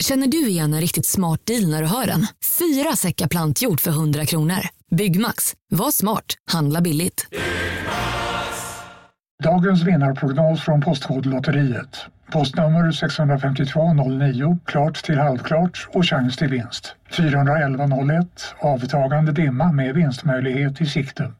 Känner du igen en riktigt smart deal när du hör den? Fyra säckar plantjord för 100 kronor. Byggmax. Var smart. Handla billigt. Dagens vinnarprognos från Postkodlotteriet. Postnummer 65209, klart till halvklart och chans till vinst. 41101, avtagande dimma med vinstmöjlighet i sikte.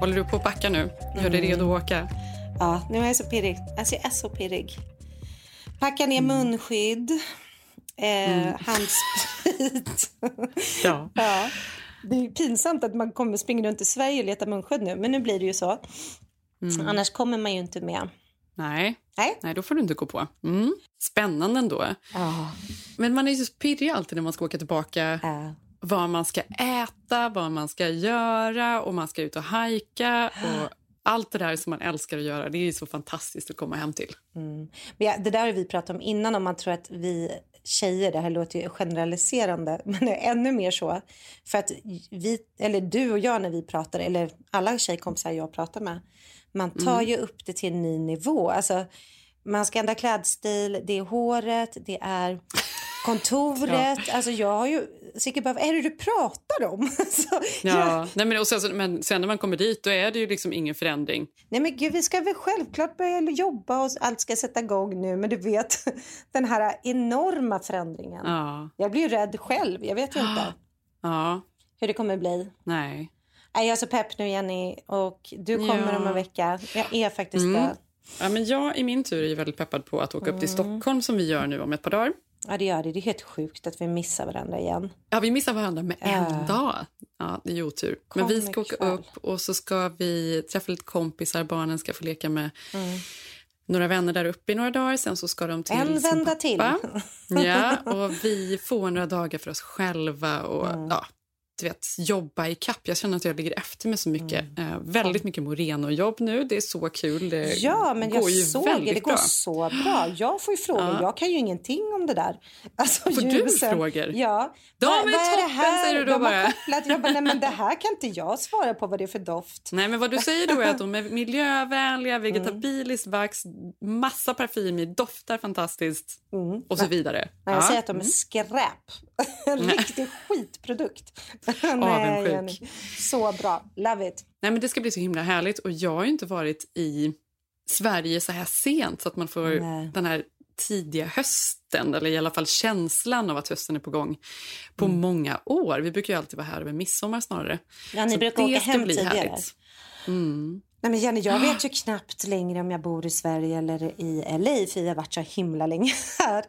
Håller du på att backa nu? Gör dig redo att åka? Ja, nu är jag så pirrig. Alltså, jag är så pirrig. Packa ner munskydd, eh, handsprit. Ja. ja. Det är pinsamt att man kommer springa runt i Sverige och leta munskydd nu, men nu blir det ju så. Annars kommer man ju inte med. Nej. Nej. Nej, då får du inte gå på. Mm. Spännande ändå. Ja. Men man är ju så pirrig alltid när man ska åka tillbaka. Ja. Vad man ska äta, vad man ska göra och man ska ut och hajka. Och allt det där som man älskar att göra, det är så fantastiskt att komma hem till. Men ja, det där har vi pratat om innan, om man tror att vi tjejer, det här låter ju generaliserande, men det är ännu mer så. För att vi, eller du och jag när vi pratar, eller alla tjejkompisar jag pratar med, man tar ju upp det till en ny nivå. Alltså, man ska ändra klädstil, det är håret, det är kontoret. Alltså jag har ju säkert bara, vad är det du pratar om? Alltså, jag- Ja. Nej, men, och sen, så- men sen när man kommer dit då är det ju liksom ingen förändring. Nej men gud, vi ska väl självklart börja jobba och allt ska sätta igång nu. Men du vet, den här enorma förändringen. Ja. Jag blir ju rädd själv. Jag vet ju inte Ja. hur det kommer bli. Nej. Jag är så pepp nu Jenny och du kommer Ja. om en vecka. Jag är faktiskt Mm. det. Ja, men jag i min tur är väldigt peppad på att åka upp till Stockholm som vi gör nu om ett par dagar. Ja det gör det. Det är helt sjukt att vi missar varandra igen. Ja, vi missar varandra med en Ja. dag. Ja, det är ju otur. Men vi Kom ska åka ikväll. upp och så ska vi träffa lite kompisar. Barnen ska få leka med Mm. några vänner där uppe i några dagar. Sen så ska de till En vända till. pappa. Ja, och vi får några dagar för oss själva och Mm. ja, du vet, jobba i kapp. Jag känner att jag ligger efter med så mycket. Mm. Eh, väldigt mycket Moreno-jobb nu. Det är så kul. Det Ja, men går jag ju såg det. väldigt Det går bra. så bra. Jag får ju frågor. Ja. Jag kan ju ingenting om det där. Alltså, Får du ljusen. frågor? Ja. De Vad- är vad det toppen, här? säger du då De bara. kopplat. Jag bara, nej men det här kan inte jag svara på vad det är för doft. Nej, men vad du säger då är att de är miljövänliga, Mm. vegetabiliskt vax, massa parfym i, doftar fantastiskt och så vidare. Nej, jag Ja. säger att de är skräp. En riktig skitprodukt. Nej. Jenny. Så bra. Love it. Nej, men det ska bli så himla härligt. Och jag har inte varit i Sverige så här sent så att man får Nej. den här tidiga hösten eller i alla fall känslan av att hösten är på gång på Mm. många år. Vi brukar ju alltid vara här över midsommar snarare. Ja, ni Så brukar det åka ska hem bli tidigare. härligt. Mm. Nej, men Jenny, jag vet ju knappt längre om jag bor i Sverige eller i LA för jag har varit så himla länge här.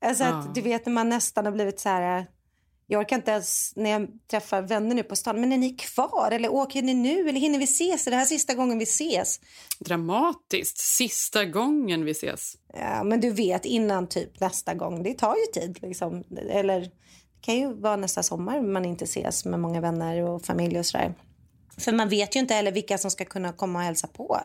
Alltså Ja. att, du vet när man nästan har blivit så här... Jag orkar inte ens när jag träffar vänner nu på stan. Men är ni kvar eller åker ni nu eller hinner vi ses? Är det här sista gången vi ses? Dramatiskt. Sista gången vi ses. Ja, men du vet innan typ nästa gång. Det tar ju tid liksom. Eller det kan ju vara nästa sommar man inte ses med många vänner och familj och sådär. För man vet ju inte heller vilka som ska kunna komma och hälsa på.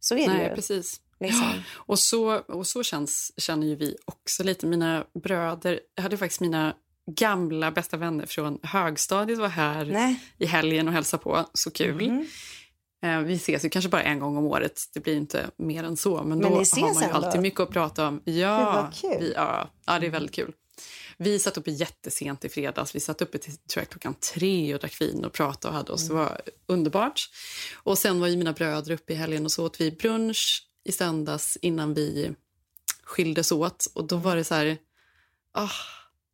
Så är det Nej, ju. precis. Liksom. Och så, och så känns, känner ju vi också lite. Mina bröder, jag hade faktiskt mina gamla bästa vänner från högstadiet var här Nej. i helgen och hälsade på. Så kul. Eh, vi ses ju kanske bara en gång om året. Det blir inte mer än så. Men, Men då har man ju ändå? alltid mycket att prata om. Ja. Vi, ja, ja, det är väldigt kul. Vi satt uppe jättesent i fredags. Vi satt uppe till tror jag, klockan tre och drack vin och pratade och hade oss. Det Mm. var underbart. Och sen var ju mina bröder uppe i helgen och så åt vi brunch i söndags innan vi skildes åt. Och då var det så här... Ah,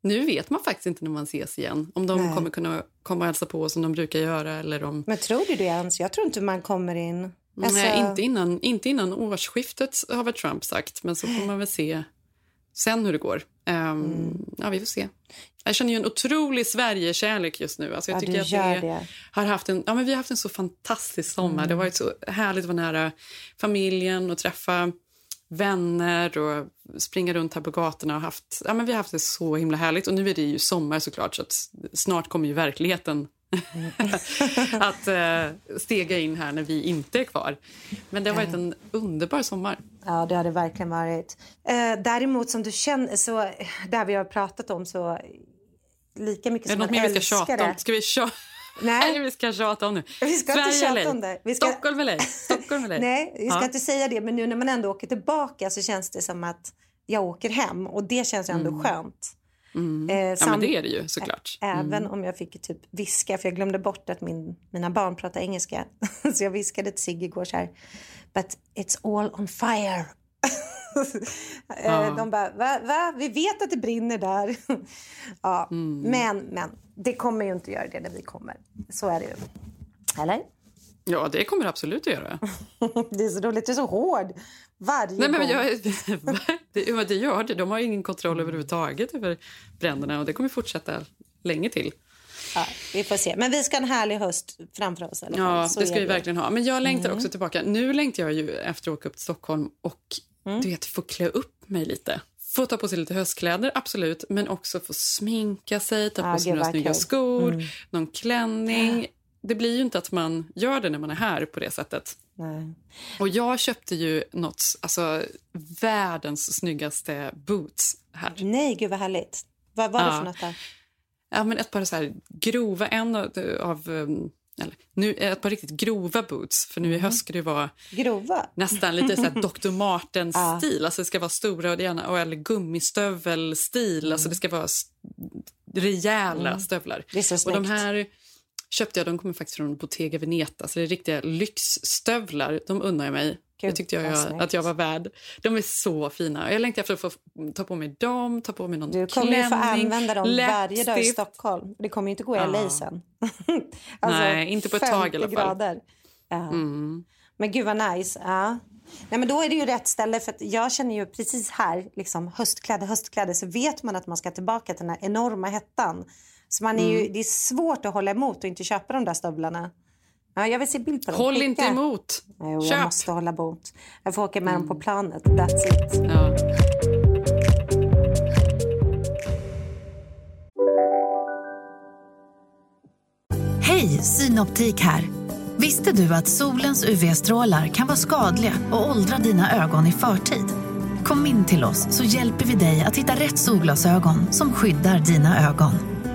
nu vet man faktiskt inte när man ses igen. Om de Nej. kommer kunna komma och hälsa på som de brukar göra eller om... Men tror du det ens? Jag tror inte man kommer in. Alltså, Nej, inte innan, inte innan årsskiftet har väl Trump sagt. Men så får man väl se sen hur det går. Ehm, Ja, vi får se. Jag känner ju en otrolig Sverigekärlek just nu. Alltså jag Ja, tycker att gör det. Har haft en, ja, men vi har haft en så fantastisk sommar. Det har varit så härligt att vara nära familjen och träffa vänner och springa runt här på gatorna och haft, ja, men vi har haft det så himla härligt. Och nu är det ju sommar såklart så snart kommer ju verkligheten att eh, stega in här när vi inte är kvar. Men det har varit en underbar sommar. Ja, det har det verkligen varit. Eh, däremot som du känner, så det här vi har pratat om så lika mycket som man älskar det. Är det något mer vi ska tjata om? Ska vi tjata? Nej. vi ska tjata om nu. Vi ska Sverige inte tjata om det. Vi ska... Stockholm eller Stockholm eller Nej, vi ska ja. inte säga det. Men nu när man ändå åker tillbaka så känns det som att jag åker hem. Och det känns ändå mm. skönt. Mm. Eh, ja, men det är det ju såklart. Mm. Även om jag fick typ viska, för jag glömde bort att min, mina barn pratar engelska. så jag viskade till Sigge igår så här. But it's all on fire. Eh, ja. De bara, va, va? Vi vet att det brinner där. ja, mm. men, men det kommer ju inte göra det när vi kommer. Så är det ju. Eller? Ja, det kommer det absolut att göra. det är så roligt. Du är så hård varje Nej, men gång. Jag, det, det gör det. De har ingen kontroll överhuvudtaget över bränderna och det kommer fortsätta länge till. Ja, vi får se. Men vi ska ha en härlig höst framför oss. Ja, det ska vi verkligen ha. Men jag längtar mm. också tillbaka. Nu längtar jag ju efter att åka upp till Stockholm och mm. du vet, få klä upp mig lite. Få ta på sig lite höstkläder, absolut, men också få sminka sig, ta på sig några snygga skor, mm. någon klänning. Det blir ju inte att man gör det när man är här på det sättet. Nej. Och jag köpte ju något, alltså världens snyggaste boots här. Nej, gud vad härligt. Vad var det ja. för något där? Ja, men ett par så här grova, en av, av um, eller, nu, ett par riktigt grova boots, för nu i höst ska det vara grova. nästan lite så här Dr. Martens-stil. ja. Alltså det ska vara stora och gärna, eller gummistövel-stil. Mm. Alltså det ska vara rejäla mm. stövlar. Det är så och de här köpte jag, de kommer faktiskt från Bottega Veneta, så det är riktiga lyxstövlar. De unnar jag mig. Gud, det tyckte jag, jag att jag var värd. De är så fina. Jag längtar efter att få ta på mig dem, ta på mig någon Du kommer klänning, få använda dem varje dag i Stockholm. Det kommer inte gå i ja. LA sen. alltså, Nej, inte på ett tag i alla fall. grader. Ja. Mm. Men gud vad nice. Ja. Nej, men då är det ju rätt ställe för jag känner ju precis här, liksom höstkläder, höstkläder, så vet man att man ska tillbaka till den här enorma hettan. Så man är ju, mm. det är svårt att hålla emot och inte köpa de där stövlarna. Ja, jag vill se bild på dem. Håll Skicka. inte emot. Jo, Köp. Jag måste hålla emot. Jag får åka med mm. dem på planet. That's it. Ja. Hej, Synoptik här. Visste du att solens UV-strålar kan vara skadliga och åldra dina ögon i förtid? Kom in till oss så hjälper vi dig att hitta rätt solglasögon som skyddar dina ögon.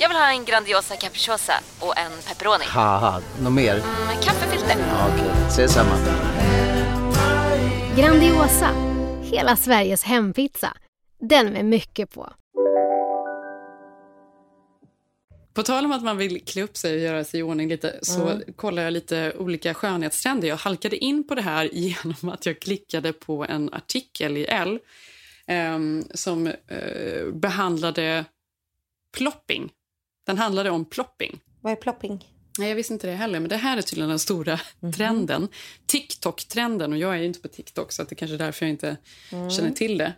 jag vill ha en Grandiosa capriciosa och en pepperoni. något mer? Mm, kaffefilter. Ja, Okej, okay. ses samma. Grandiosa, hela Sveriges hempizza. Den med mycket på. På tal om att man vill klä upp sig och göra sig i ordning lite så mm. kollar jag lite olika skönhetstrender. Jag halkade in på det här genom att jag klickade på en artikel i L eh, som eh, behandlade plopping. Den handlade om plopping. Vad är plopping? Nej, jag visste inte det heller, men det här är tydligen den stora mm. trenden. TikTok-trenden, och jag är inte på TikTok så det kanske är därför jag inte mm. känner till det.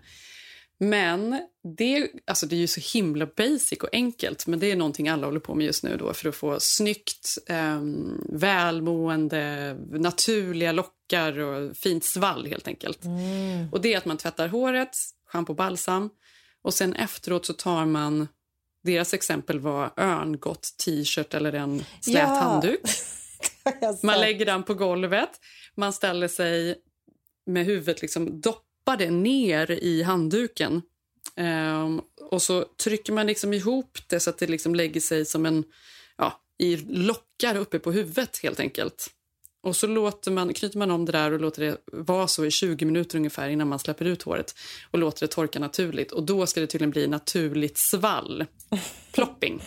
Men det, alltså det är ju så himla basic och enkelt, men det är någonting alla håller på med just nu då för att få snyggt, eh, välmående, naturliga lockar och fint svall helt enkelt. Mm. Och det är att man tvättar håret, schampo och balsam och sen efteråt så tar man deras exempel var örngott t-shirt eller en slät ja. handduk. man lägger den på golvet, man ställer sig med huvudet liksom doppade ner i handduken. Um, och så trycker man liksom ihop det så att det liksom lägger sig som en ja, i lockar uppe på huvudet helt enkelt. Och så låter man, knyter man om det där och låter det vara så i 20 minuter ungefär innan man släpper ut håret och låter det torka naturligt. Och då ska det tydligen bli naturligt svall. Plopping.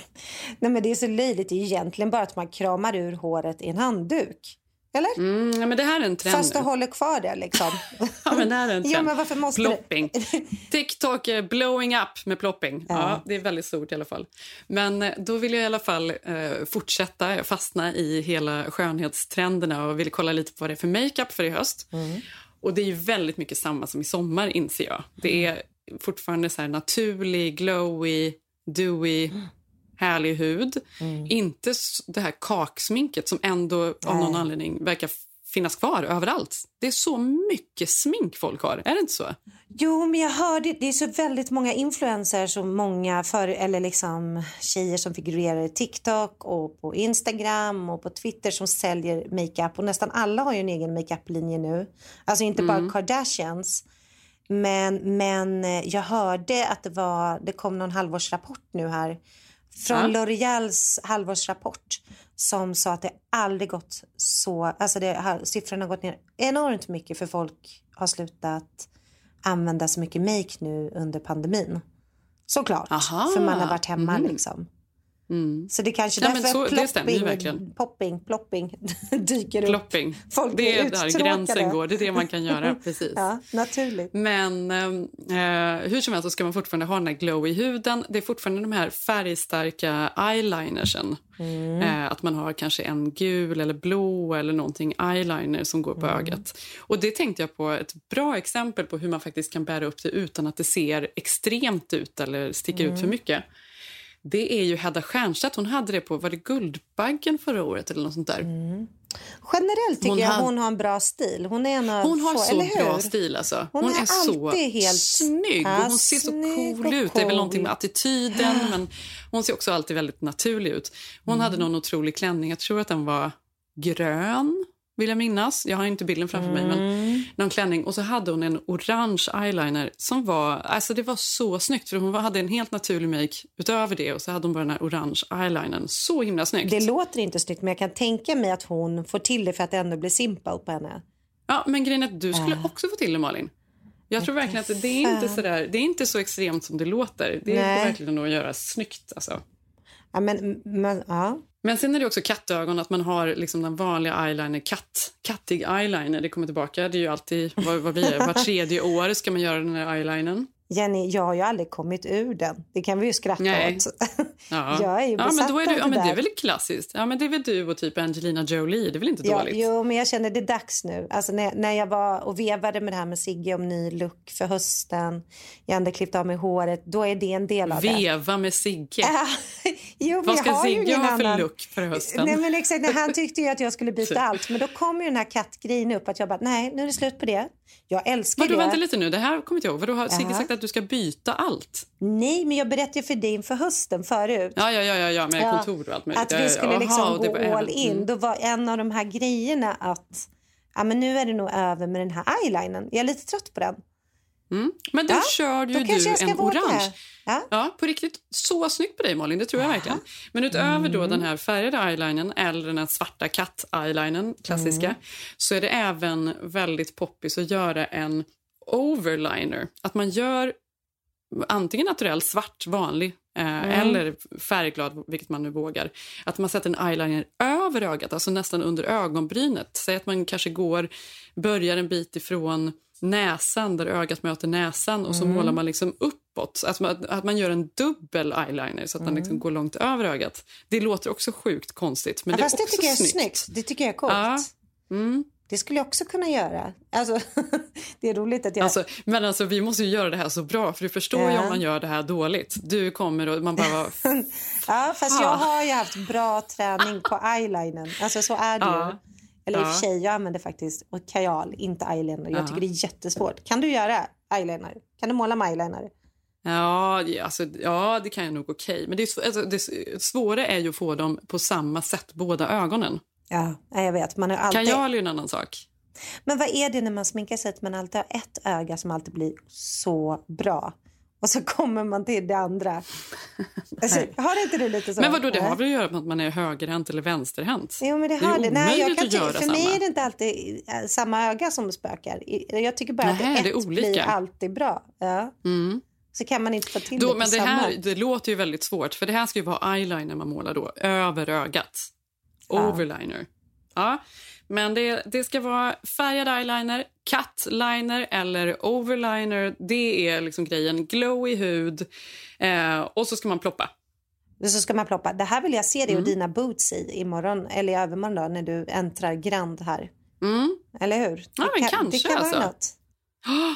Nej men det är så löjligt. Det är egentligen bara att man kramar ur håret i en handduk. Eller? Mm, ja, men det här är en trend Fast du håller kvar det liksom. Ja, men det här är en trend. Ja, men varför måste plopping. TikTok är blowing up med plopping. Ja. Ja. det är väldigt stort i alla fall. Men eh, då vill jag i alla fall eh, fortsätta fastna i hela skönhetstrenderna och vill kolla lite på vad det är för makeup för i höst. Och det är ju väldigt mycket samma som i sommar inser jag. Det är fortfarande så här naturlig, glowy, dewy, härlig hud. Inte s- det här kaksminket som ändå av någon Nej. anledning verkar finnas kvar överallt. Det är så mycket smink folk har, är det inte så? Jo, men jag hörde det är så väldigt många influencers och många för, eller liksom tjejer som figurerar i TikTok och på Instagram och på Twitter som säljer makeup och nästan alla har ju en egen makeuplinje nu. Alltså inte bara Kardashians. Men, men eh, jag hörde att det var det kom någon halvårsrapport nu här från Ja. L'Oreals halvårsrapport som sa att det aldrig gått så, alltså det, har- siffrorna har gått ner enormt mycket för folk har slutat använda så mycket make nu under pandemin. Såklart, Aha. för man har varit hemma Mhm. liksom. Mm. Så det kanske Ja, därför så- det stämmer plopping, verkligen. popping, plopping dyker upp. Plopping. Folk det är är där gränsen går. Det är det man kan göra. precis. Ja, naturligt. Men eh, hur som helst så ska man fortfarande ha den här glowy huden. Det är fortfarande de här färgstarka eyelinersen. Mm. Eh, att man har kanske en gul eller blå eller någonting eyeliner som går på Mm. ögat. Och det tänkte jag på ett bra exempel på hur man faktiskt kan bära upp det utan att det ser extremt ut eller sticker ut Mm. för mycket. Det är ju Hedda Stiernstedt. Hon hade det på var det Guldbaggen förra året eller något sånt där. Generellt tycker Hon jag hon har en bra stil. Hon är en av Hon har få, så bra stil. Alltså. Hon Hon, är är, så helt- snygg. Ja, och hon ser så cool och ut. Det är väl någonting med cool. attityden. Men hon ser också alltid väldigt naturlig ut. Hon Mm. hade någon otrolig klänning. Jag tror att den var grön, vill jag minnas. Jag har inte bilden framför mig. Mm. Men någon klänning. Och så hade hon en orange eyeliner som var... Alltså det var så snyggt. För hon hade en helt naturlig make utöver det. Och så hade hon bara den här orange eyelinern. Så himla snyggt. Det låter inte snyggt men jag kan tänka mig att hon får till det för att det ändå blir simple på henne. Ja, men grejen är att du skulle Äh. också få till det, Malin. Jag tror verkligen att det är inte så där, det är inte så extremt som det låter. Det är verkligen att göra snyggt. Alltså. Ja, men, men, ja. Men sen är det också kattögon, att man har liksom den vanliga eyeliner, katt, kattig eyeliner. Det kommer tillbaka. Det är ju alltid, vad, vad blir det? Var tredje år ska man göra den här eyelinern. Jenny, jag har ju aldrig kommit ur den. Det kan vi ju skratta Nej. åt. Ja. Jag är ju ja, men då är du, ja, men det är väl klassiskt. Ja, men det är väl du och typ Angelina Jolie. Det är väl inte Ja, dåligt? jo, men jag känner det är dags nu. Alltså när, när jag var och vevade med det här med Sigge om ny look för hösten. Jag hade klippt av mig håret. Då är det en del av det. Veva med Sigge. Jo, Vad ska Sigge ha för annan- look för hösten? Nej, men exakt, nej, han tyckte ju att jag skulle byta allt. Men då kom ju den här kattgrejen upp. Att jag bara, nej, nu är det slut på det. Jag älskar Vadå, det. vänta lite nu. Det här kommer inte jag ihåg. Vadå, har Sigge sagt att du ska byta allt? Nej, men jag berättade ju för dig inför hösten förut. Ja, ja, ja, ja, ja med kontor och allt möjligt. Att vi skulle ja. liksom Aha, gå all även- in. mm. Då var en av de här grejerna att ja, men nu är det nog över med den här eyelinern. Jag är lite trött på den. Mm. Men då Ja, kör ju du en orange. Ja. Ja, på riktigt. Så snyggt på dig, Malin. Det tror jag verkligen. Men utöver Mm. då den här färgade eyelinern eller den här svarta katt-eyelinern, klassiska, Mm. så är det även väldigt poppis att göra en overliner. Att man gör antingen naturell svart, vanlig, eh, Mm. eller färgglad, vilket man nu vågar. Att man sätter en eyeliner över ögat, alltså nästan under ögonbrynet. Säg att man kanske går, börjar en bit ifrån näsan, där ögat möter näsan och så Mm. målar man liksom uppåt. Att man, att man gör en dubbel eyeliner så att den Mm. liksom går långt över ögat. Det låter också sjukt konstigt, men Ja, det är det också tycker jag är snyggt. Det tycker jag är coolt. Ja. Mm. Det skulle jag också kunna göra. Alltså, det är roligt att jag... Alltså, men alltså, vi måste ju göra det här så bra, för du förstår ju Ja. om man gör det här dåligt. Du kommer och man bara... ja, fast jag har ju haft bra träning på eyelinern. Alltså så är det Ja. ju. Eller i och Ja. för sig, jag använder faktiskt och kajal, inte eyeliner. Jag Ja. tycker det är jättesvårt. Kan du göra eyeliner? Kan du måla med eyeliner? Ja, ja, alltså, ja, det kan jag nog okej. Men det, är, alltså, det svåra är ju att få dem på samma sätt, båda ögonen. Ja, jag vet. Man har alltid... Kajal är ju en annan sak. Men vad är det när man sminkar sig att man alltid har ett öga som alltid blir så bra? Och så kommer man till det andra. Alltså, har inte du lite så? Men vadå, det Nej. har väl att göra med att man är högerhänt eller vänsterhänt? Jo, men det är har det. Nej, jag kan att göra för mig samma. är det inte alltid eh, samma öga som spökar. Jag tycker bara Nähä, att det ett är olika. blir alltid bra. Ja. Mm. Så kan man inte få till Då, det på men det samma. här det låter ju väldigt svårt, för det här ska ju vara eyeliner man målar då, över ögat. Overliner. Ja, men det, det ska vara färgad eyeliner, cut liner eller overliner. Det är liksom grejen. Glowy hud eh, och så ska man ploppa. Så ska man ploppa. Det här vill jag se dig Mm. och dina boots i imorgon eller i övermorgon då, när du äntrar Grand här. Mm. Eller hur? Ja, det men kan, kanske det kan alltså. vara något.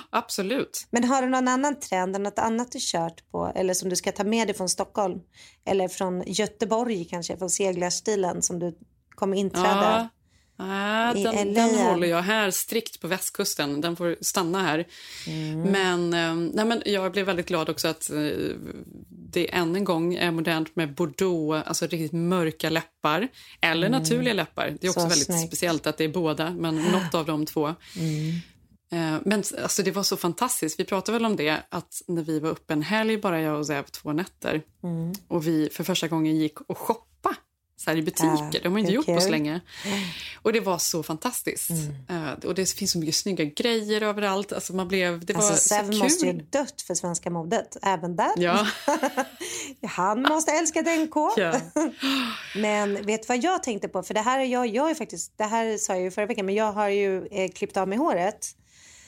Absolut. Men har du någon annan trend, något annat du kört på eller som du ska ta med dig från Stockholm? Eller från Göteborg kanske, från seglarstilen som du kommer inträda? Ja, I den, LA, den håller jag här strikt på västkusten. Den får stanna här. Mm. Men, eh, nej, men jag blev väldigt glad också att eh, det än en gång är modernt med bordeaux, alltså riktigt mörka läppar. Eller Mm. naturliga läppar. Det är också Så väldigt snyggt. speciellt att det är båda, men något av de två. Eh, Men alltså, det var så fantastiskt. Vi pratade väl om det, att när vi var uppe en helg, bara jag och Zev, två nätter, Mm. och vi för första gången gick och shoppa så i butiker. Ja, det har man inte gjort på så länge. Och det var så fantastiskt. Eh, och det finns så mycket snygga grejer överallt. Alltså man blev, det var Alltså, så Sev kul. måste ju dött för svenska modet, även där. Ja. Han måste älska NK. Ja. Men vet du vad jag tänkte på? För det här är jag, jag är faktiskt, det här sa jag ju förra veckan, men jag har ju eh, klippt av mig håret.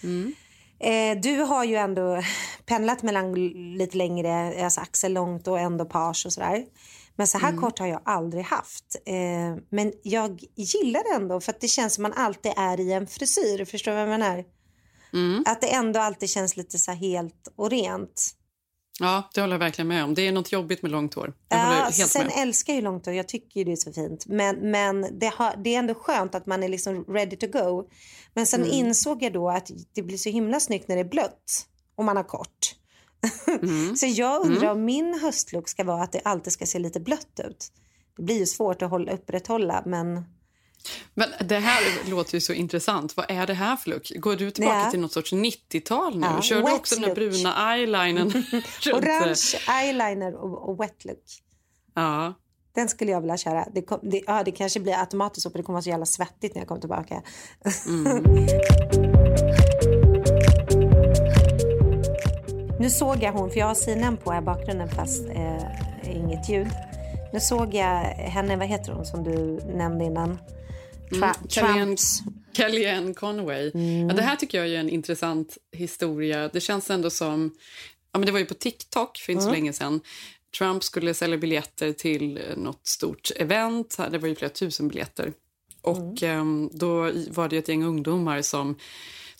Mm. Eh, du har ju ändå pendlat mellan lite längre, alltså axellångt och ändå page och sådär. Men så här Mm. kort har jag aldrig haft. Eh, men jag gillar det ändå för att det känns som man alltid är i en frisyr. Förstår du vad jag menar? Mm. Att det ändå alltid känns lite så helt och rent. ja, det håller jag verkligen med om. Det är något jobbigt med långt hår. Jag Ja, helt sen med. älskar jag ju långt hår. Jag tycker det är så fint. Men, men det, har, det är ändå skönt att man är liksom ready to go. Men sen Mm. insåg jag då att det blir så himla snyggt när det är blött och man har kort. Mm. så jag undrar om min höstlook ska vara att det alltid ska se lite blött ut. Det blir ju svårt att hålla, upprätthålla men Men det här låter ju så intressant. Vad är det här för look? Går du tillbaka Ja. till något sorts 90-tal nu? Ja, Kör du också den look. bruna eyelinern? eh, orange eyeliner och, och wet look. Ja. Den skulle jag vilja köra. Det, kom, det, ja, det kanske blir automatiskt så för det kommer vara så jävla svettigt när jag kommer tillbaka. nu såg jag hon, för jag har sidan på här i bakgrunden fast eh, inget ljud. Nu såg jag henne, vad heter hon som du nämnde innan? Tra- Mm, Kellyanne, Conway. Mm. Ja, det här tycker jag är en intressant historia. Det känns ändå som... Ja, men det var ju på TikTok för inte så Mm. länge sedan. Trump skulle sälja biljetter till eh, något stort event. Det var ju flera tusen biljetter. Och ehm, då var det ett gäng ungdomar som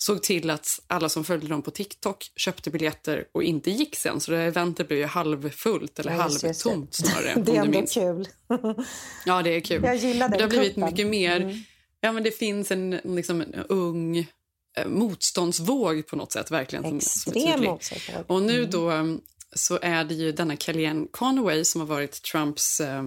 såg till att alla som följde dem på TikTok köpte biljetter och inte gick sen. Så det här eventet blev ju halvfullt, eller Ja, just just halvtomt snarare. Det är ändå kul. Ja, det är kul. Jag gillar den Det har blivit kuppen. mycket mer... Mm. Ja, men det finns en, liksom, en ung eh, motståndsvåg på något sätt. verkligen som, som Extrem tydlig. motsättning. Och nu Mm. då um, så är det ju denna Kellyanne Conway som har varit Trumps... eh,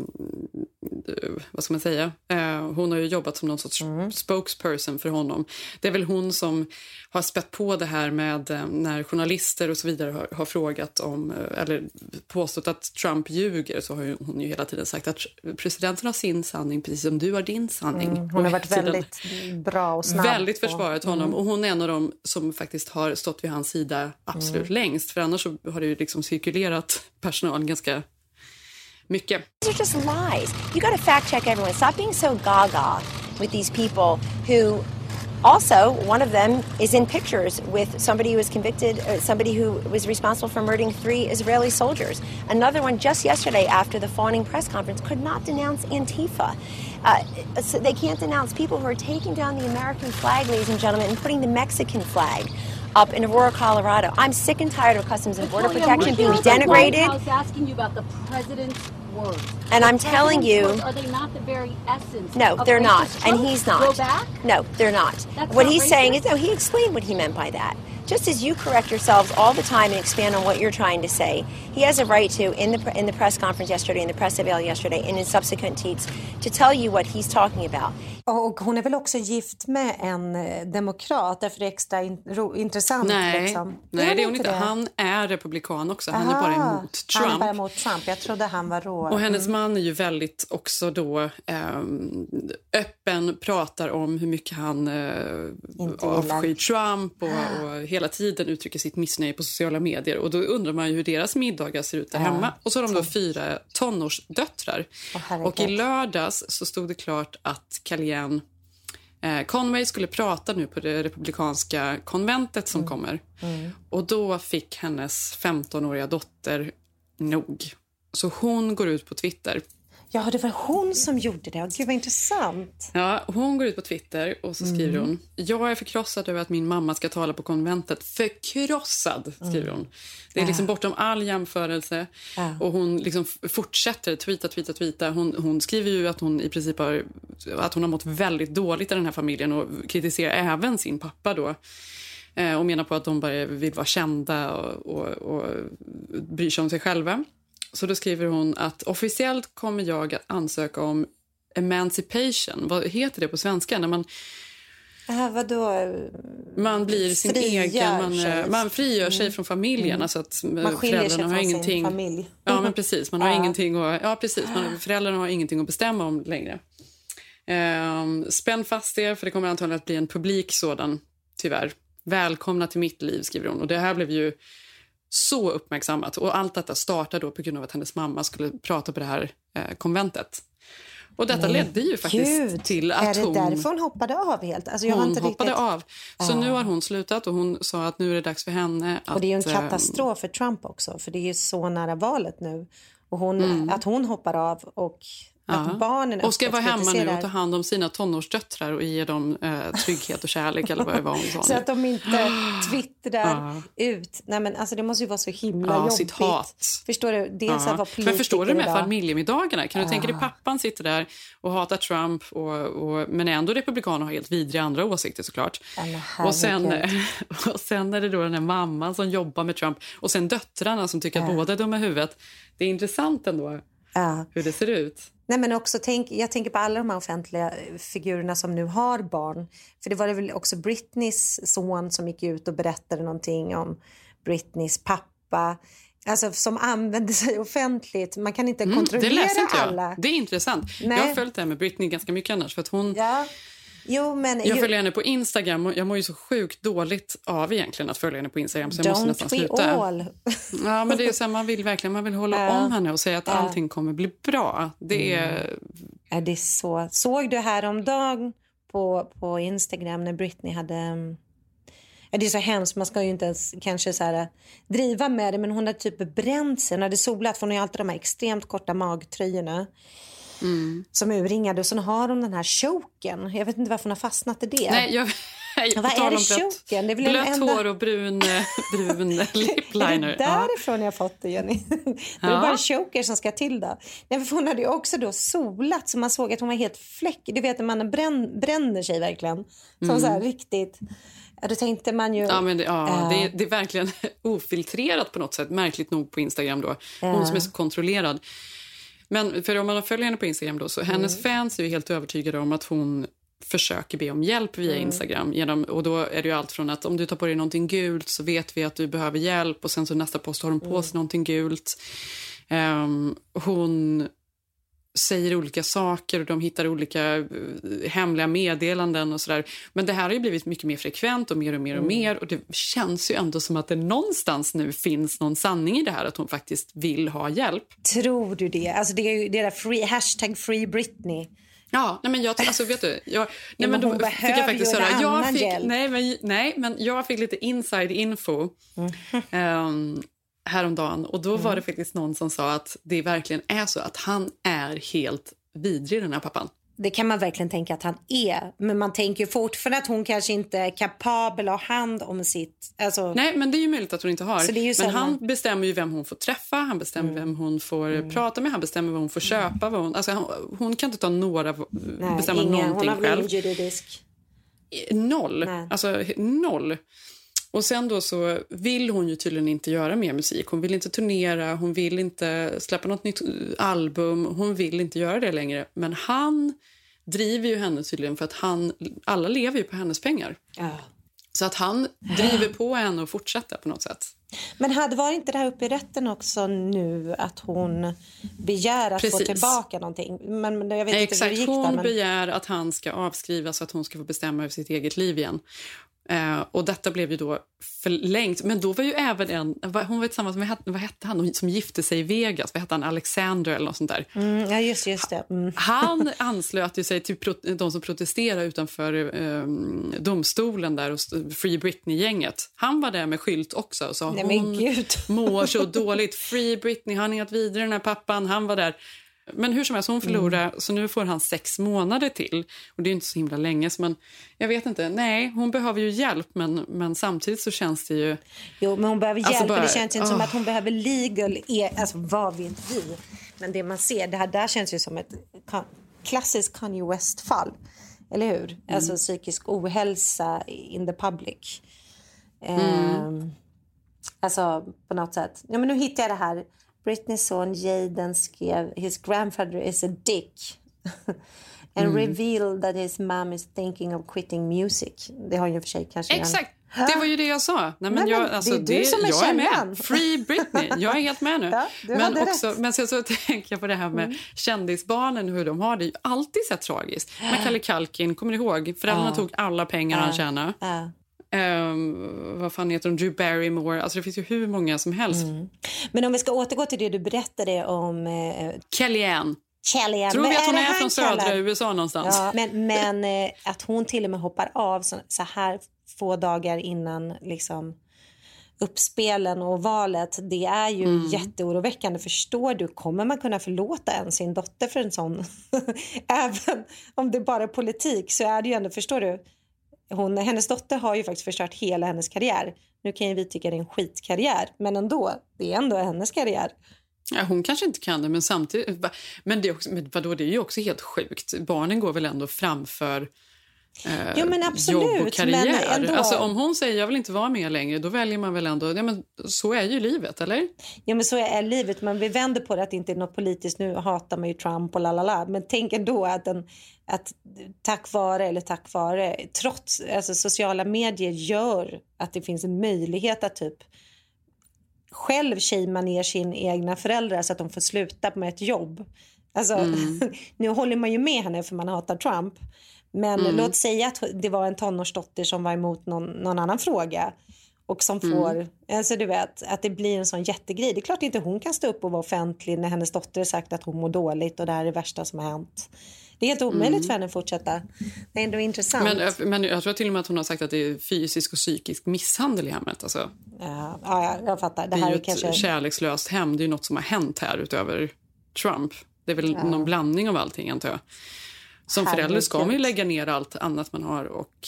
vad ska man säga? Eh, hon har ju jobbat som någon sorts Mm. spokesperson för honom. Det är väl hon som har spett på det här med eh, när journalister och så vidare har, har frågat om eh, eller påstått att Trump ljuger så har ju, hon ju hela tiden sagt att presidenten har sin sanning precis som du har din sanning. Mm, hon har Och varit väldigt bra och snabb. Väldigt försvarat honom. Mm. Och hon är en av dem som faktiskt har stått vid hans sida absolut Mm. längst. För annars har det ju liksom personal ganska mycket. These are just lies. You got to fact check everyone. Stop being so gaga with these people who also one of them is in pictures with somebody who was convicted uh, somebody who was responsible for murdering three israeli soldiers another one just yesterday after the fawning press conference could not denounce antifa uh, so they can't denounce people who are taking down the american flag ladies and gentlemen and putting the mexican flag up in Aurora, Colorado. I'm sick and tired of Customs and Border Protection being denigrated. I was asking you about the president's words. And I'm telling you- words, are they not the very essence? No, they're not, racist and he's not. No, they're not. That's what not he's saying is no. He explained what he meant by that. Just as you correct yourselves all the time and expand on what you're trying to say, he has a right to in the in the press conference yesterday, in the press avail yesterday, and in subsequent tweets, to tell you what he's talking about. Och hon är väl också gift med en eh, demokrat, därför det är extra in, ro, intressant. Nej, liksom. nej det är hon inte inte. Han är republikan också. Han är Aha, bara emot Trump. Han är bara emot Trump. Jag trodde han var rå. Och hennes Mm. man är ju väldigt också då ehm, öppen, pratar om hur mycket han eh, avskyr Trump och, och hela tiden uttrycker sitt missnöje på sociala medier. Och då undrar man ju hur deras middagar ser ut där Ja, hemma. Och så har de då fyra tonårsdöttrar. Herregud. och i lördags så stod det klart att Kellyanne Eh, Conway skulle prata nu på det republikanska konventet som kommer. Mm. Och då fick hennes 15-åriga dotter nog. Så hon går ut på Twitter. Ja, det var hon som gjorde det. Gud, vad intressant. Ja, hon går ut på Twitter och så skriver Mm. hon Jag är förkrossad över att min mamma ska tala på konventet. Förkrossad, skriver hon. Det är liksom bortom all jämförelse. Ja. Och hon liksom fortsätter tweeta, tweeta, tweeta. Hon, hon skriver ju att hon i princip har, att hon har mått väldigt dåligt i den här familjen och kritiserar även sin pappa då. Eh, och menar på att de bara vill vara kända och, och, och bryr sig om sig själva. Så då skriver hon att officiellt kommer jag att ansöka om emancipation. Vad heter det på svenska? När man, Äh, vadå? man blir sin Frigör egen... Man, sig. eh, man frigör sig Mm. från familjen. Mm. Alltså att Man skiljer sig har från sin ingenting... familj. Ja, men precis. Man har Ja. ingenting att, ja, precis. Man, föräldrarna har ingenting att bestämma om längre. Um, spänn fast er, för det kommer antagligen att bli en publik sådan, tyvärr. Välkomna till mitt liv, skriver hon. Och det här blev ju så uppmärksammat. Och allt detta startade då på grund av att hennes mamma skulle prata på det här eh, konventet. Och detta Men ledde ju faktiskt Gud, till Är att det hon... därför hon hoppade av helt? Alltså, jag har hon inte hoppade riktigt... av. Så Ja. nu har hon slutat och hon sa att nu är det dags för henne att... Och det är ju en eh, katastrof för Trump också, för det är ju så nära valet nu. Och hon, Mm. att hon hoppar av och att barnen och ska vara hemma nu och ta hand om sina tonårsdöttrar och ge dem eh, trygghet och kärlek eller vad det var hon sa. Så att de inte twittrar ut. Nej, men alltså, det måste ju vara så himla Ja, jobbigt. sitt hat. Förstår du? Dels Ja. att Men förstår du här idag. familjemiddagarna? Kan du tänka dig pappan sitter där och hatar Trump och, och, men är ändå republikan och har helt vidriga andra åsikter såklart. Men Och sen, och sen är det då den här mamman som jobbar med Trump och sen döttrarna som tycker att Ja. båda är dumma i huvudet. Det är intressant ändå Ja. hur det ser ut. Nej, men också tänk, jag tänker på alla de här offentliga figurerna som nu har barn. För det var det väl också Britneys son som gick ut och berättade någonting om Britneys pappa. Alltså som använde sig offentligt. Man kan inte Mm, det kontrollera inte jag. alla. Det är intressant. Nej. Jag har följt det här med Britney ganska mycket annars. För att hon, Ja. Jo, men... Jag följer henne på Instagram och jag mår ju så sjukt dåligt av egentligen att följa henne på Instagram så jag måste Don't nästan we sluta. all? Ja, men det är så här, man vill verkligen man vill hålla Ja. om henne och säga att Ja. allting kommer bli bra. Det är... Ja, det är så. Såg du häromdagen på, på Instagram när Britney hade... Ja, det är så hemskt, man ska ju inte ens kanske så här, driva med det men hon hade typ bränt sig, hon hade solat för hon har ju alltid de här extremt korta magtröjorna som är urringade och sen har hon den här choken. Jag vet inte varför hon har fastnat i det. Nej, jag... jag Vad är det choken? Det är väl Blött enda- hår och brun, eh, brun Är lipliner. det därifrån jag fått det, Jenny? Det är Ja. bara en choker som ska till då. Nej, för hon hade ju också då solat så man såg att hon var helt fläck. Du vet när man bränn, bränner sig verkligen. Som Mm. så här riktigt. Ja, då tänkte man ju... Ja, men det, ja, Ja. det, är, det är verkligen ofiltrerat på något sätt. Märkligt nog på Instagram då. Hon Ja. som är så kontrollerad. Men för om man följer henne på Instagram då så hennes Mm. fans är ju helt övertygade om att hon försöker be om hjälp via Mm. Instagram. Genom, och då är det ju allt från att om du tar på dig någonting gult så vet vi att du behöver hjälp och sen så nästa post har hon på Mm. sig någonting gult. Ehm, hon säger olika saker och de hittar olika eh, hemliga meddelanden och sådär. Men det här har ju blivit mycket mer frekvent och mer och mer och Mm. mer och det känns ju ändå som att det någonstans nu finns någon sanning i det här att hon faktiskt vill ha hjälp. Tror du det? Alltså det är ju det där free, hashtag free Britney. Ja, nej men jag, alltså vet du, jag, nej men då hon fick jag faktiskt höra, jag fick, nej men, nej men jag fick lite inside info ehm, häromdagen och då var det faktiskt någon som sa att det verkligen är så att han är helt vidrig den här pappan. Det kan man verkligen tänka att han är. Men man tänker fortfarande att hon kanske inte är kapabel att ha hand om sitt... Alltså, Nej, men det är ju möjligt att hon inte har. Men han bestämmer ju vem hon får träffa, han bestämmer vem hon får prata med, han bestämmer vad hon får köpa. Vad hon, alltså, hon, hon kan inte ta några, nej, bestämma ingen, någonting hon har själv. juridisk... Noll. Nej. Alltså noll. Och sen då så vill hon ju tydligen inte göra mer musik. Hon vill inte turnera, hon vill inte släppa något nytt album. Hon vill inte göra det längre. Men han driver ju henne tydligen för att han, alla lever ju på hennes pengar. Ja. Så att han driver på henne och fortsätter på något sätt. Men hade var inte det här uppe i rätten också nu att hon begär att få Precis. tillbaka någonting? Men, men jag vet inte hur Exakt, det gick hon där. Men... begär att han ska avskrivas så att hon ska få bestämma över sitt eget liv igen. Eh, och detta blev ju då förlängt. Men då var ju även en... Hon var tillsammans med... Vad hette han som gifte sig i Vegas? Vad hette han? Alexander eller något sånt där. Mm, ja, just, just det. Mm. Han anslöt ju sig till de som protesterade utanför eh, domstolen där och Free Britney-gänget. Han var där med skylt också och sa Nej, hon mår så dåligt. Free Britney, han är helt vidare den här pappan. Han var där. Men hur som helst, hon förlorade, mm. så nu får han sex månader till. Och Det är inte så himla länge. Så man, jag vet inte. Nej, hon behöver ju hjälp, men, men samtidigt så känns det ju... Jo, men hon behöver alltså hjälp. Bara, det känns inte oh. som att hon behöver legal... E alltså, vad vet vi? Men det man ser, det här där känns ju som ett klassiskt Kanye West-fall. Eller hur? Mm. Alltså psykisk ohälsa in the public. Mm. Um, alltså på något sätt. Ja, men nu hittar jag det här Britneys son Jaden skrev “His grandfather is a dick” and mm. revealed that his mom is thinking of quitting music. Det har ju för sig kanske... Exakt! En... Det var ju det jag sa. Nej, men jag, alltså, det är du det, som är jag är med. Free Britney. Jag är helt med nu. Ja, men också, men så, så tänker jag på det här med mm. kändisbarnen, hur de har det. alltid sett tragiskt. Macaulay Culkin, kommer du ihåg? Föräldrarna ja. tog alla pengar ja. han tjänade. Ja. Um, vad fan heter de? Drew Barrymore. Alltså det finns ju hur många som helst. Mm. Men om vi ska återgå till det du berättade om... Eh, Kellyanne. Kellyanne. Tror vi att hon är, är från södra kallad? USA någonstans? Ja, men, men eh, att hon till och med hoppar av så, så här få dagar innan liksom, uppspelen och valet, det är ju mm. jätteoroväckande. Förstår du? Kommer man kunna förlåta en sin dotter för en sån? Även om det bara är politik så är det ju ändå, förstår du? Hon, hennes dotter har ju faktiskt förstört hela hennes karriär. Nu kan ju vi tycka det är en skitkarriär, men ändå, det är ändå hennes karriär. Ja, hon kanske inte kan det, men samtidigt... Men, det är, också, men vadå, det är ju också helt sjukt. Barnen går väl ändå framför eh, jo, men absolut, jobb och karriär. Ändå... Alltså, om hon säger jag vill inte vara med längre, då väljer man väl ändå... Ja, men så är ju livet, eller? Ja, men så är livet. Men vi vänder på det att det inte är något politiskt. Nu hatar man ju Trump och lalala. Men tänk ändå att, en, att tack vare, eller tack vare, trots alltså sociala medier gör att det finns en möjlighet att typ själv shamea ner sina egna föräldrar så att de får sluta med ett jobb. Alltså, mm. nu håller man ju med henne för man hatar Trump. Men mm. låt säga att det var en tonårsdotter som var emot någon, någon annan fråga och som mm. får, alltså du vet, att det blir en sån jättegrej. Det är klart inte hon kan stå upp och vara offentlig när hennes dotter har sagt att hon mår dåligt och det här är det värsta som har hänt. Det är helt omöjligt mm. för henne att fortsätta. Det är ändå intressant. Men, men jag tror till och med att hon har sagt att det är fysisk och psykisk misshandel i hemmet. Alltså. Ja, ja, jag fattar. Det, det är ju ett kanske... kärlekslöst hem. Det är något som har hänt här utöver Trump. Det är väl ja. någon blandning av allting antar jag. Som Herregud. förälder ska man ju lägga ner allt annat man har och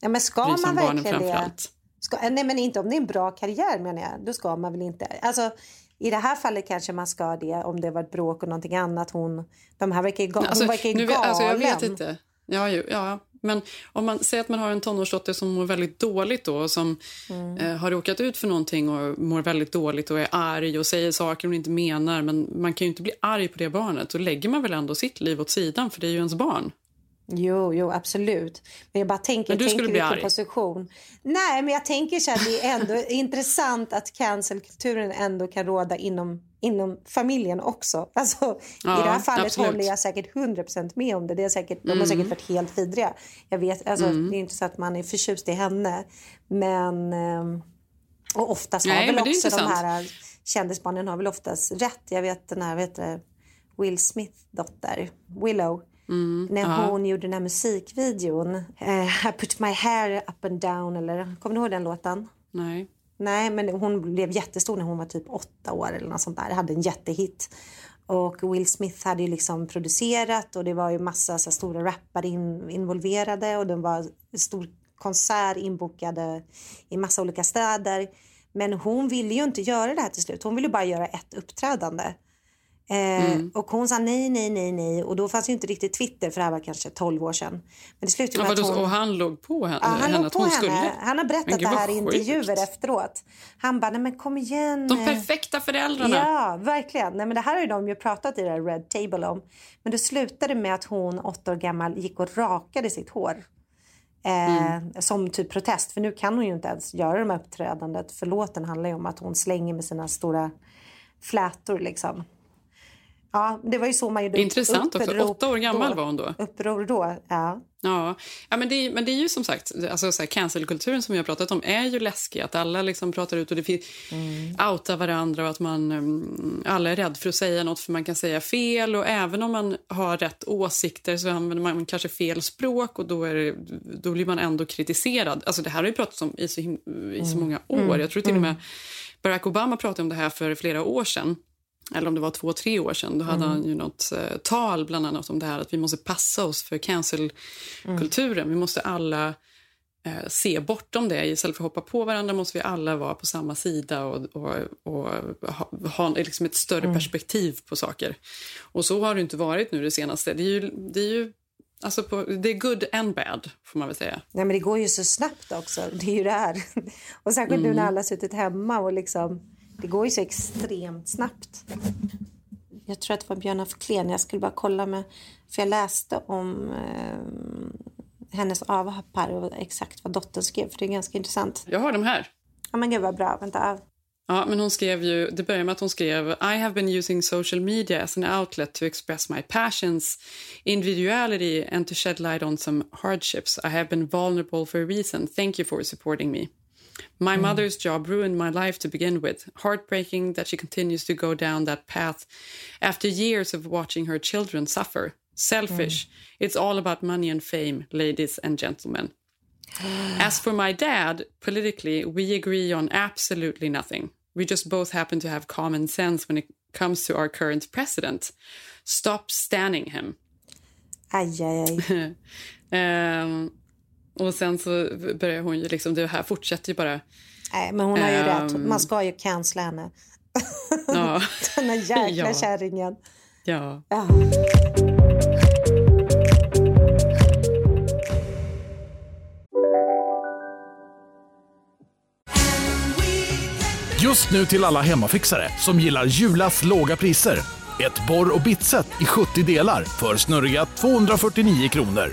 ja, men ska man barnen verkligen det? Ska, nej, men inte om det är en bra karriär menar jag. Då ska man väl inte. Alltså, i det här fallet kanske man ska det om det var ett bråk och någonting annat. Hon, de här verkar, ga, alltså, hon verkar nu, galen. Alltså, jag vet inte. Ja, ju, ja, men om man säger att man har en tonårsdotter som mår väldigt dåligt då, och som mm. eh, har råkat ut för någonting och mår väldigt dåligt och är arg och säger saker hon inte menar. Men man kan ju inte bli arg på det barnet. Då lägger man väl ändå sitt liv åt sidan för det är ju ens barn. Jo, jo, absolut. Men jag bara tänker, men du tänker bli arg? position. Nej, men jag tänker så här, det är ändå intressant att cancelkulturen ändå kan råda inom, inom familjen också. Alltså, ja, I det här fallet absolut. håller jag säkert 100% med om det. det är säkert, mm. De har säkert mm. varit helt vidriga. Jag vet, alltså, mm. Det är inte så att man är förtjust i henne. Men... Ehm, och oftast Nej, har väl också de här kändisbarnen har väl oftast rätt. Jag vet den här vet du, Will Smith dotter, Willow Mm, när aha. hon gjorde den här musikvideon. Uh, I put my hair up and down. Eller, kommer du ihåg den låten? Nej. Nej, men hon blev jättestor när hon var typ åtta år eller något sånt där. Hade en jättehit. Och Will Smith hade ju liksom producerat och det var ju massa så stora rappare in, involverade och det var stor konsert inbokade i massa olika städer. Men hon ville ju inte göra det här till slut. Hon ville bara göra ett uppträdande. Eh, mm. Och hon sa nej, nej, nej, nej. Och då fanns ju inte riktigt Twitter för det här var kanske 12 år sedan. Men det slutade med ja, att hon... Och han låg på henne? Ja, han henne, låg på henne. Skulle... Han har berättat det här i intervjuer efteråt. Han bara, nej men kom igen. De perfekta föräldrarna. Ja, verkligen. Nej, men det här har ju de ju pratat i det Red Table om. Men det slutade med att hon, åtta år gammal, gick och rakade sitt hår. Eh, mm. Som typ protest, för nu kan hon ju inte ens göra de här uppträdandet. För låten handlar ju om att hon slänger med sina stora flätor liksom. Ja, det var ju så man gjorde Intressant också. Åtta år gammal då. var hon då. Uppror då, ja. Ja, ja men, det, men det är ju som sagt, alltså så här, cancelkulturen som vi har pratat om är ju läskig. Att alla liksom pratar ut och det fin- outar varandra och att man, mm, alla är rädda för att säga något för man kan säga fel. Och även om man har rätt åsikter så använder man kanske fel språk och då, är det, då blir man ändå kritiserad. Alltså det här har ju pratats om i så, him- i så många år. Mm. Jag tror till och Mm. med Barack Obama pratade om det här för flera år sedan. Eller om det var två, tre år sedan. Då hade Mm. han ju något eh, tal bland annat om det här att vi måste passa oss för cancelkulturen. Vi måste alla eh, se bortom det. Istället för att hoppa på varandra måste vi alla vara på samma sida och, och, och ha, ha liksom ett större Mm. perspektiv på saker. Och så har det inte varit nu det senaste. Det är ju, det är ju alltså på, det är good and bad, får man väl säga. Nej, men det går ju så snabbt också. Det är ju det här. Och särskilt nu Mm. när alla har suttit hemma och liksom, det går ju så extremt snabbt. Jag tror att det var Björn af Kleen. Jag skulle bara kolla med, för jag läste om eh, hennes avhopp här och exakt vad dottern skrev, för det är ganska intressant. Jag har dem här. Ja men gud vad bra, vänta. Ja, men hon skrev ju, det börjar med att hon skrev I have been using social media as an outlet to express my passions, individuality and to shed light on some hardships. I have been vulnerable for a reason. Thank you for supporting me. My Mm. mother's job ruined my life to begin with. Heartbreaking that she continues to go down that path after years of watching her children suffer. Selfish. It's all about money and fame, ladies and gentlemen. As for my dad, politically, we agree on absolutely nothing. We just both happen to have common sense when it comes to our current president. Stop standing him. Aj. Ehm, och sen så börjar hon ju liksom, det här fortsätter ju bara. Nej, men hon har ju Ehm. rätt. Man ska ju cancella henne. Ja. Den här jäkla Ja. kärringen. ja. Ja. Just nu till alla hemmafixare som gillar Julas låga priser. Ett borr och bitset i 70 delar för snurriga 249 kronor.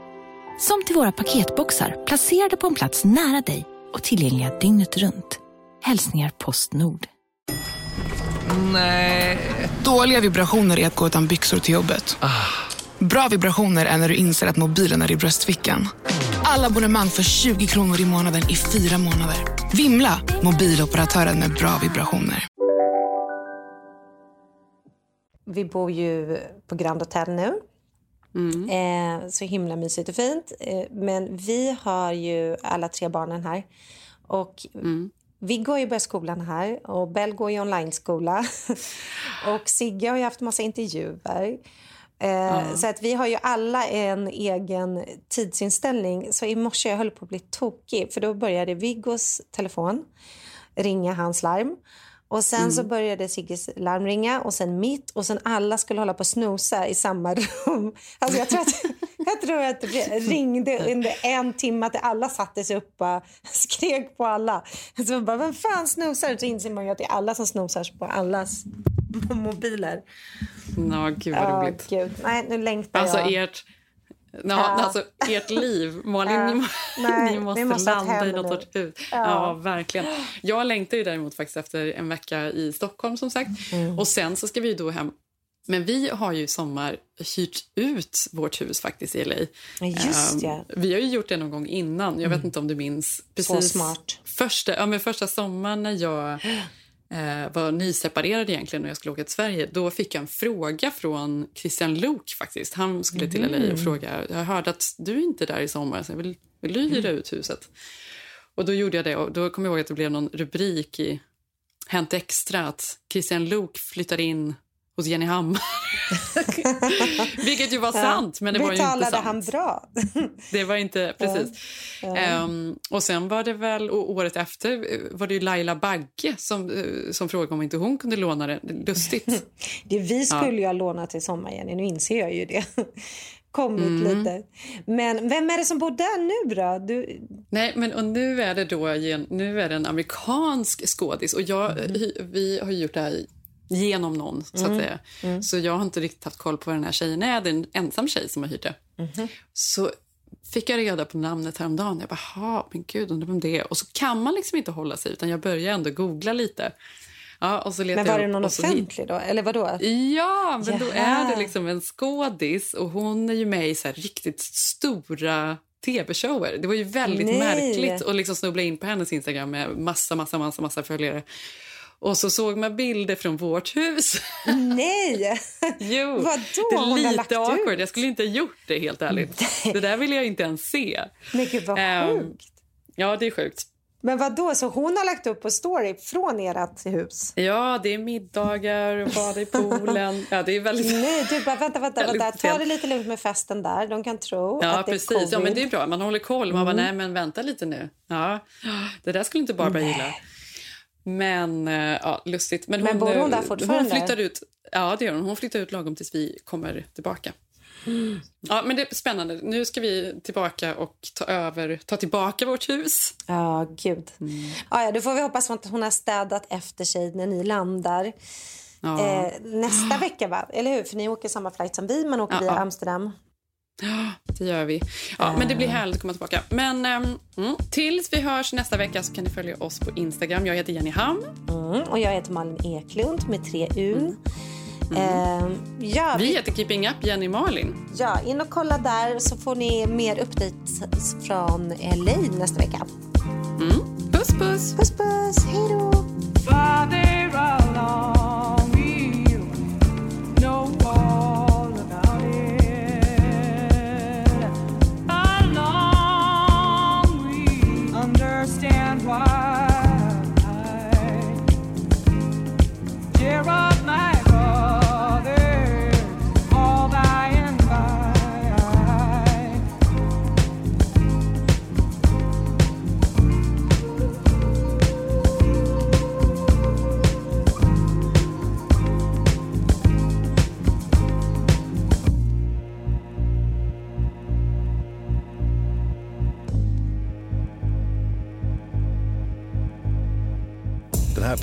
Som till våra paketboxar placerade på en plats nära dig och tillgängliga dygnet runt. Hälsningar Postnord. Nej. Dåliga vibrationer är att gå utan byxor till jobbet. Bra vibrationer är när du inser att mobilen är i bröstfickan. Alla abonnemang för 20 kronor i månaden i fyra månader. Vimla! Mobiloperatören med bra vibrationer. Vi bor ju på Grand Hotel nu. Eh, så himla mysigt och fint. Eh, men vi har ju alla tre barnen här. Och Vi går ju börjar skolan här och Bell går ju online-skola. och Sigge har ju haft massa intervjuer. Eh, Så att vi har ju alla en egen tidsinställning. Så i morse jag höll på att bli tokig. För då började Viggos telefon ringa hans larm. Och sen Mm. så började Sigges larm ringa och sen mitt och sen alla skulle hålla på och snosa i samma rum. Alltså jag tror att, jag tror att det ringde under en timme att alla satte sig upp och skrek på alla. Så man bara, vem fan snosar? Så inser man ju att det är alla som snosar på allas mobiler. Ja, gud vad roligt. gud. Nej, nu längtar Alltså jag. ert, ja, Ja. alltså ert liv, Malin, Ja. ni, Nej, ni måste, måste landa i något sorts hus. Ja. Ja. verkligen. Jag längtar ju däremot faktiskt efter en vecka i Stockholm som sagt. Mm. Och sen så ska vi ju då hem. Men vi har ju sommar hyrt ut vårt hus faktiskt i LA. Ja, just Ehm, det. Vi har ju gjort det någon gång innan. Jag vet Mm. inte om du minns. Så smart. Första, ja, men första sommaren när jag eh, var nyseparerad egentligen och jag skulle åka till Sverige, då fick jag en fråga från Christian Lok faktiskt. Han skulle till LA och fråga, jag hörde att du är inte är där i sommar, så jag vill, vill du hyra ut huset? Och då gjorde jag det och då kommer jag ihåg att det blev någon rubrik i Hänt Extra att Christian Lok flyttade in hos Jenny Hammar. Vilket ju var Ja. sant, men det var ju inte sant. han bra? Det var inte, precis. Ja. Ehm, och sen var det väl, och året efter var det ju Laila Bagge som, eh, som frågade om inte hon kunde låna det. Lustigt. Det vi Ja. skulle ju ha lånat till sommar, Jenny. Nu inser jag ju det. kommit Mm. lite. Men vem är det som bor där nu då? Du... Nej, men och nu är det då nu är det en amerikansk skådis och jag, hy- vi har ju gjort det här genom någon så att Mm. säga. Mm. Så jag har inte riktigt haft koll på vad den här tjejen är. Det är en ensam tjej som har hyrt det. Mhm. Så fick jag reda på namnet häromdagen. Jag bara, "Ha, men gud, undrar vem det är. Och så kan man liksom inte hålla sig utan jag börjar ändå googla lite. Ja, och så Men var det någon så offentlig då? Eller vadå? Ja, men då är det liksom en skådis och hon är ju med i så riktigt stora tv-shower. Det var ju väldigt Nej. märkligt att liksom snubbla in på hennes Instagram med massa, massa, massa, massa följare. Och så såg man bilder från vårt hus. Nej! Jo, Vadå? det Hon har är lagt lite awkward. ut? Jag skulle inte ha gjort det helt ärligt. Det där vill jag inte ens se. Men gud vad Ehm, sjukt. Ja, det är sjukt. Men vad då? så hon har lagt upp på story från ert hus? Ja, det är middagar och bada i poolen. Ja, det är väldigt... Nej, du bara vänta, vänta, vänta. Ta det lite lugnt med festen där. De kan tro Ja, att det är covid. Ja, men det är bra. Man håller koll. Man bara, Mm. nej men vänta lite nu. Ja, det där skulle inte Barbara gilla. Men, eh, ja, lustigt. Men, Men bor hon där eh, fortfarande? Hon flyttar ut, ja, det gör hon. Hon flyttar ut lagom tills vi kommer tillbaka. Ja, men det är spännande. Nu ska vi tillbaka och ta över, ta tillbaka vårt hus. Ja, gud. Ja, ja, då får vi hoppas att hon har städat efter sig när ni landar. Ja. Eh, nästa vecka, va? eller hur? För ni åker samma flight som vi, men åker Ja, via. Amsterdam. Ja, det gör vi. Ja, men det blir härligt att komma tillbaka. Men ehm, mm, tills vi hörs nästa vecka så kan ni följa oss på Instagram. Jag heter Jenny Ham. Mm, och jag heter Malin Eklund med tre Un. Eh, ja, Vi heter Keeping Up, Jenny Malin. ja, in och kolla där så får ni mer updates från LA nästa vecka. Mm. Puss, puss! Puss, puss! Hej då!